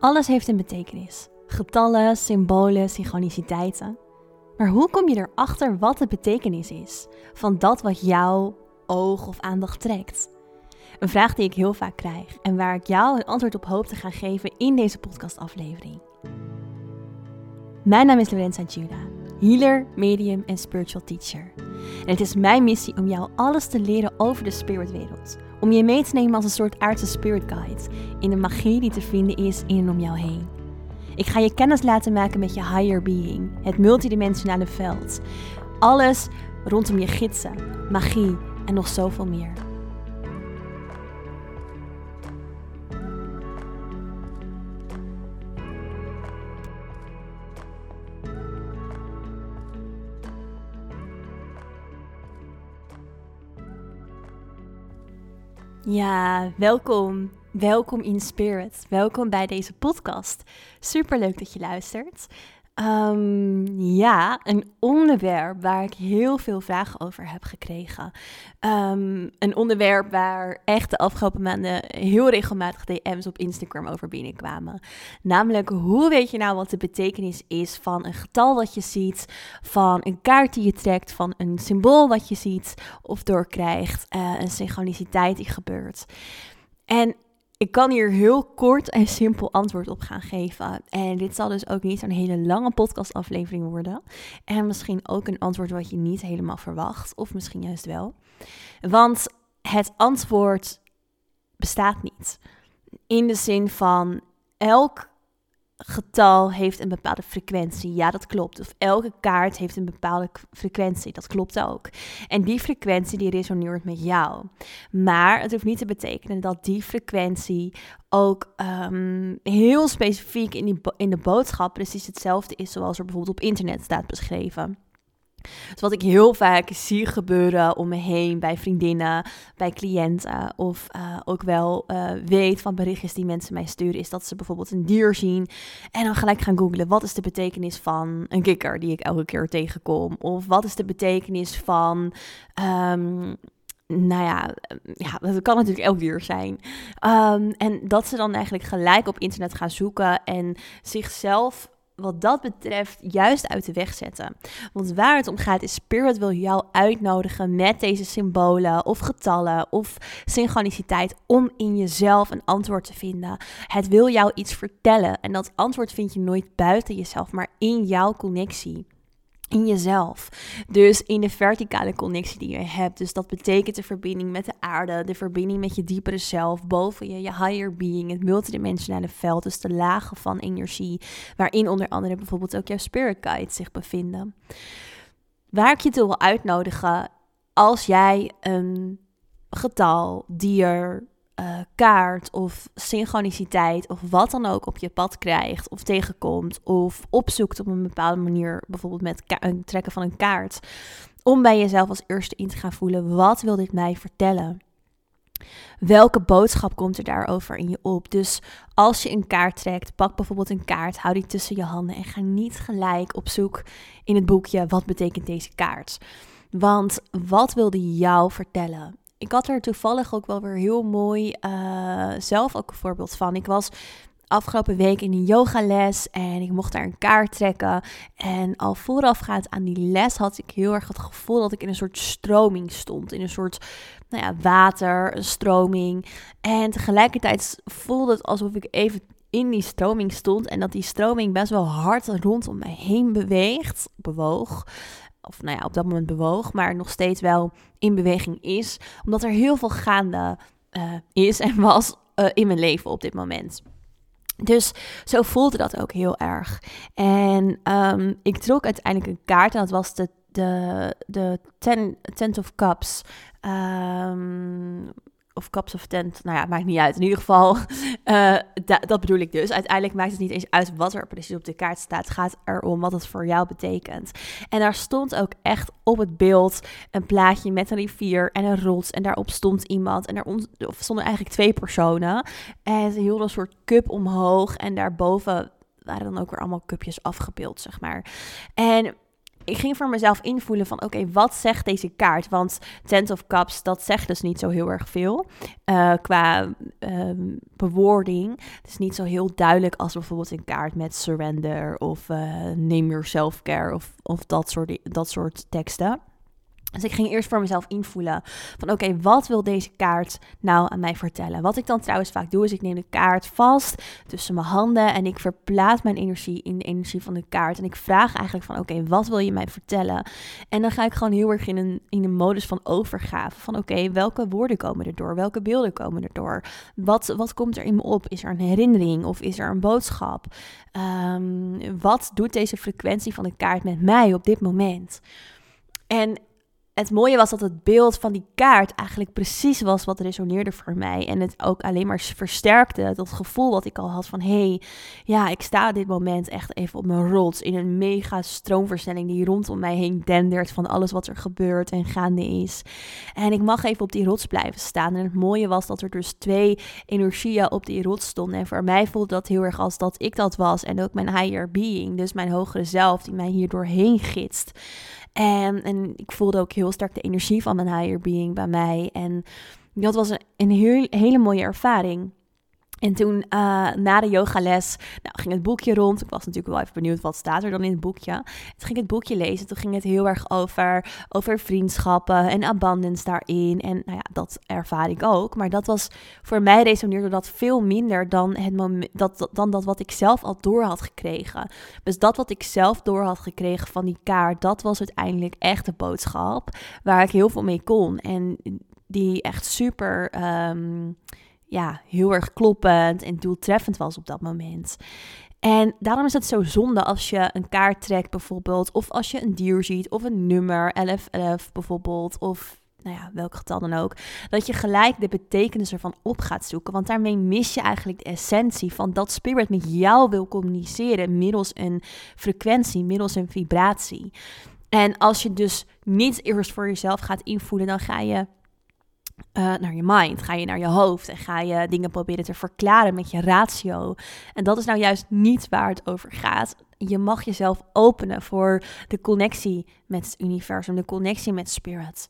Alles heeft een betekenis. Getallen, symbolen, synchroniciteiten. Maar hoe kom je erachter wat de betekenis is van dat wat jouw oog of aandacht trekt? Een vraag die ik heel vaak krijg en waar ik jou een antwoord op hoop te gaan geven in deze podcastaflevering. Mijn naam is Lorenza Juda, healer, medium en spiritual teacher. En het is mijn missie om jou alles te leren over de spiritwereld. Om je mee te nemen als een soort aardse spirit guide in de magie die te vinden is in en om jou heen. Ik ga je kennis laten maken met je higher being, het multidimensionale veld. Alles rondom je gidsen, magie en nog zoveel meer. Ja, welkom. Welkom in Spirit. Welkom bij deze podcast. Super leuk dat je luistert. Um, ja, een onderwerp waar ik heel veel vragen over heb gekregen. Um, een onderwerp waar echt de afgelopen maanden heel regelmatig DM's op Instagram over binnenkwamen. Namelijk, hoe weet je nou wat de betekenis is van een getal wat je ziet, van een kaart die je trekt, van een symbool wat je ziet of doorkrijgt, uh, een synchroniciteit die gebeurt. En ik kan hier heel kort en simpel antwoord op gaan geven. En dit zal dus ook niet een hele lange podcastaflevering worden. En misschien ook een antwoord wat je niet helemaal verwacht, of misschien juist wel. Want het antwoord bestaat niet. In de zin van elk getal heeft een bepaalde frequentie. Ja, dat klopt. Of elke kaart heeft een bepaalde frequentie. Dat klopt ook. En die frequentie die resoneert met jou. Maar het hoeft niet te betekenen dat die frequentie ook um, heel specifiek in, die, in de boodschap precies hetzelfde is zoals er bijvoorbeeld op internet staat beschreven. Dus wat ik heel vaak zie gebeuren om me heen bij vriendinnen, bij cliënten of uh, ook wel uh, weet van berichtjes die mensen mij sturen, is dat ze bijvoorbeeld een dier zien en dan gelijk gaan googlen wat is de betekenis van een kikker die ik elke keer tegenkom of wat is de betekenis van um, nou ja, ja, dat kan natuurlijk elk dier zijn. Um, en dat ze dan eigenlijk gelijk op internet gaan zoeken en zichzelf wat dat betreft juist uit de weg zetten. Want waar het om gaat is Spirit wil jou uitnodigen met deze symbolen of getallen of synchroniciteit om in jezelf een antwoord te vinden. Het wil jou iets vertellen en dat antwoord vind je nooit buiten jezelf, maar in jouw connectie in jezelf. Dus in de verticale connectie die je hebt. Dus dat betekent de verbinding met de aarde, de verbinding met je diepere zelf, boven je, je higher being, het multidimensionale veld. Dus de lagen van energie, waarin onder andere bijvoorbeeld ook jouw spirit guides zich bevinden. Waar ik je toe wil uitnodigen, als jij een getal, dier, uh, kaart of synchroniciteit of wat dan ook op je pad krijgt of tegenkomt of opzoekt op een bepaalde manier, bijvoorbeeld met het trekken van een kaart, om bij jezelf als eerste in te gaan voelen, wat wil dit mij vertellen? Welke boodschap komt er daarover in je op? Dus als je een kaart trekt, pak bijvoorbeeld een kaart, hou die tussen je handen en ga niet gelijk op zoek in het boekje wat betekent deze kaart. Want wat wilde jou vertellen? Ik had er toevallig ook wel weer heel mooi uh, zelf ook een voorbeeld van. Ik was afgelopen week in een yogales en ik mocht daar een kaart trekken. En al voorafgaand aan die les had ik heel erg het gevoel dat ik in een soort stroming stond. In een soort nou ja, water, een stroming. En tegelijkertijd voelde het alsof ik even in die stroming stond en dat die stroming best wel hard rondom mij heen beweegt, bewoog of nou ja, op dat moment bewoog, maar nog steeds wel in beweging is. Omdat er heel veel gaande uh, is en was uh, in mijn leven op dit moment. Dus zo voelde dat ook heel erg. En um, ik trok uiteindelijk een kaart en dat was de, de, de ten, Tent of Cups. Um, of Cups of Tent, nou ja, maakt niet uit. In ieder geval, uh, dat bedoel ik dus. Uiteindelijk maakt het niet eens uit wat er precies op de kaart staat. Het gaat erom wat het voor jou betekent. En daar stond ook echt op het beeld een plaatje met een rivier en een rots. En daarop stond iemand. En daar stonden eigenlijk twee personen. En ze hielden een soort cup omhoog. En daarboven waren dan ook weer allemaal cupjes afgebeeld, zeg maar. En ik ging voor mezelf invoelen van oké, wat zegt deze kaart? Want Tent of Cups, dat zegt dus niet zo heel erg veel uh, qua um, bewoording. Het is niet zo heel duidelijk als bijvoorbeeld een kaart met surrender of uh, name your self-care of, of dat, soort, dat soort teksten. Dus ik ging eerst voor mezelf invoelen van oké, wat wil deze kaart nou aan mij vertellen? Wat ik dan trouwens vaak doe is ik neem de kaart vast tussen mijn handen en ik verplaats mijn energie in de energie van de kaart. En ik vraag eigenlijk van oké, wat wil je mij vertellen? En dan ga ik gewoon heel erg in een, in een modus van overgave. Van oké, welke woorden komen er door? Welke beelden komen er door? Wat, wat komt er in me op? Is er een herinnering of is er een boodschap? Um, wat doet deze frequentie van de kaart met mij op dit moment? En het mooie was dat het beeld van die kaart eigenlijk precies was wat resoneerde voor mij. En het ook alleen maar versterkte dat gevoel wat ik al had van... hé, hey, ja, ik sta dit moment echt even op mijn rots... in een mega stroomversnelling die rondom mij heen dendert... van alles wat er gebeurt en gaande is. En ik mag even op die rots blijven staan. En het mooie was dat er dus twee energieën op die rots stonden. En voor mij voelde dat heel erg als dat ik dat was. En ook mijn higher being, dus mijn hogere zelf... die mij hier doorheen gidst. En, en ik voelde ook heel sterk de energie van mijn higher being bij mij. En dat was een, een heel, hele mooie ervaring. En toen uh, na de yogales nou, ging het boekje rond. Ik was natuurlijk wel even benieuwd wat staat er dan in het boekje. Toen ging het boekje lezen. Toen ging het heel erg over, over vriendschappen en abundance daarin. En nou ja, dat ervaar ik ook. Maar dat was voor mij resoneerde dat veel minder dan, het moment, dat, dan dat wat ik zelf al door had gekregen. Dus dat wat ik zelf door had gekregen van die kaart, dat was uiteindelijk echt de boodschap waar ik heel veel mee kon. En die echt super. Um, ja, heel erg kloppend en doeltreffend was op dat moment. En daarom is het zo zonde als je een kaart trekt bijvoorbeeld, of als je een dier ziet, of een nummer, 1111 bijvoorbeeld, of nou ja, welk getal dan ook, dat je gelijk de betekenis ervan op gaat zoeken. Want daarmee mis je eigenlijk de essentie van dat spirit met jou wil communiceren middels een frequentie, middels een vibratie. En als je dus niet eerst voor jezelf gaat invoelen, dan ga je uh, naar je mind, ga je naar je hoofd en ga je dingen proberen te verklaren met je ratio. En dat is nou juist niet waar het over gaat. Je mag jezelf openen voor de connectie met het universum, de connectie met spirit.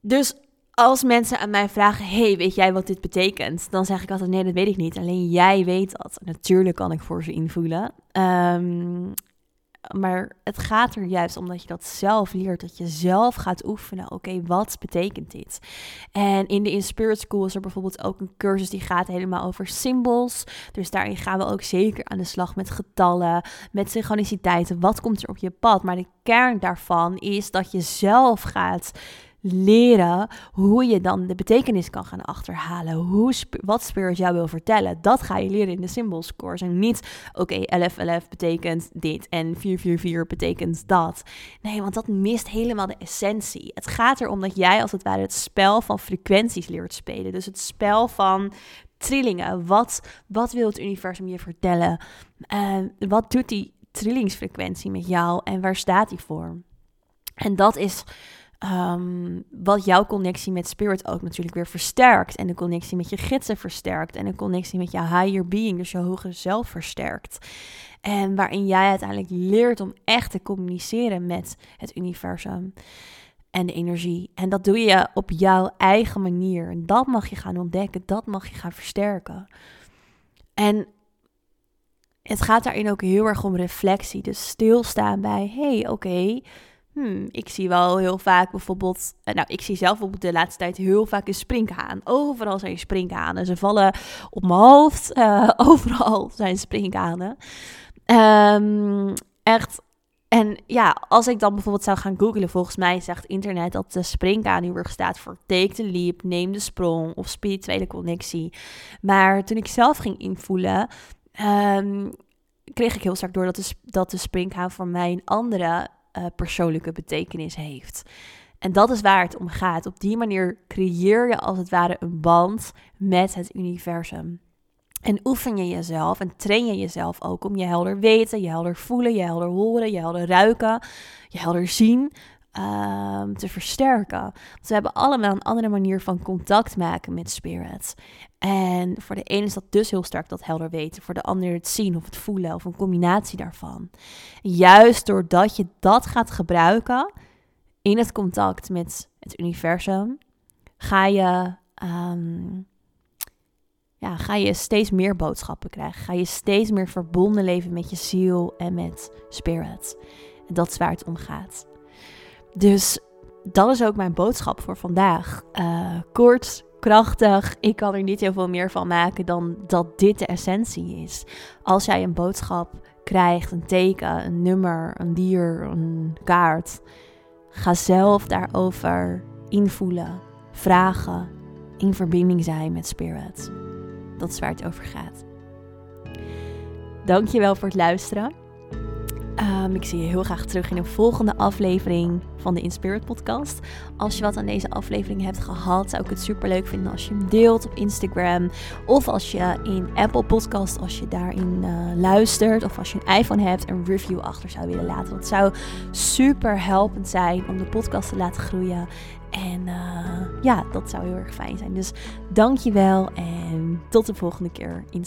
Dus als mensen aan mij vragen: Hey, weet jij wat dit betekent? Dan zeg ik altijd: Nee, dat weet ik niet. Alleen jij weet dat. Natuurlijk kan ik voor ze invoelen. Um, maar het gaat er juist om dat je dat zelf leert. Dat je zelf gaat oefenen. Oké, wat betekent dit? En in de In Spirit School is er bijvoorbeeld ook een cursus die gaat helemaal over symbols. Dus daarin gaan we ook zeker aan de slag met getallen, met synchroniciteiten. Wat komt er op je pad? Maar de kern daarvan is dat je zelf gaat leren hoe je dan de betekenis kan gaan achterhalen. Hoe wat Spirit jou wil vertellen. Dat ga je leren in de symbols. En niet, oké, okay, 1111 betekent dit en 444 betekent dat. Nee, want dat mist helemaal de essentie. Het gaat erom dat jij als het ware het spel van frequenties leert spelen. Dus het spel van trillingen. Wat, wat wil het universum je vertellen? Uh, wat doet die trillingsfrequentie met jou en waar staat die voor? En dat is Um, wat jouw connectie met spirit ook natuurlijk weer versterkt. En de connectie met je gidsen versterkt. En de connectie met je higher being, dus je hogere zelf versterkt. En waarin jij uiteindelijk leert om echt te communiceren met het universum en de energie. En dat doe je op jouw eigen manier. En dat mag je gaan ontdekken, dat mag je gaan versterken. En het gaat daarin ook heel erg om reflectie. Dus stilstaan bij, hey, oké, Hmm, ik zie wel heel vaak bijvoorbeeld, eh, nou ik zie zelf bijvoorbeeld de laatste tijd heel vaak een springhaan. Overal zijn springhanen. Ze vallen op mijn hoofd. Uh, overal zijn springhanen. Um, echt. En ja, als ik dan bijvoorbeeld zou gaan googlen, volgens mij zegt internet dat de springhaan heel erg staat voor take the leap, neem de sprong of spirituele connectie. Maar toen ik zelf ging invoelen, um, kreeg ik heel sterk door dat de, dat de springhaan voor mij een andere uh, persoonlijke betekenis heeft. En dat is waar het om gaat. Op die manier creëer je als het ware een band met het universum. En oefen je jezelf en train je jezelf ook om je helder weten, je helder voelen, je helder horen, je helder ruiken, je helder zien ehm, te versterken. Want we hebben allemaal een andere manier van contact maken met spirit. En voor de ene is dat dus heel sterk dat helder weten. Voor de ander het zien of het voelen of een combinatie daarvan. Juist doordat je dat gaat gebruiken in het contact met het universum, ga je, ehm, ja, ga je steeds meer boodschappen krijgen. Ga je steeds meer verbonden leven met je ziel en met spirit. En dat is waar het om gaat. Dus dat is ook mijn boodschap voor vandaag. Uh, kort, krachtig. Ik kan er niet heel veel meer van maken dan dat dit de essentie is. Als jij een boodschap krijgt, een teken, een nummer, een dier, een kaart, ga zelf daarover invoelen, vragen, in verbinding zijn met spirit. Dat is waar het over gaat. Dankjewel voor het luisteren. Um, ik zie je heel graag terug in een volgende aflevering van de Inspirit podcast. Als je wat aan deze aflevering hebt gehad, zou ik het super leuk vinden als je hem deelt op Instagram. Of als je in Apple Podcast, als je daarin uh, luistert. Of als je een iPhone hebt, een review achter zou willen laten. Dat zou super helpend zijn om de podcast te laten groeien. En uh, ja, dat zou heel erg fijn zijn. Dus dankjewel en tot de volgende keer in.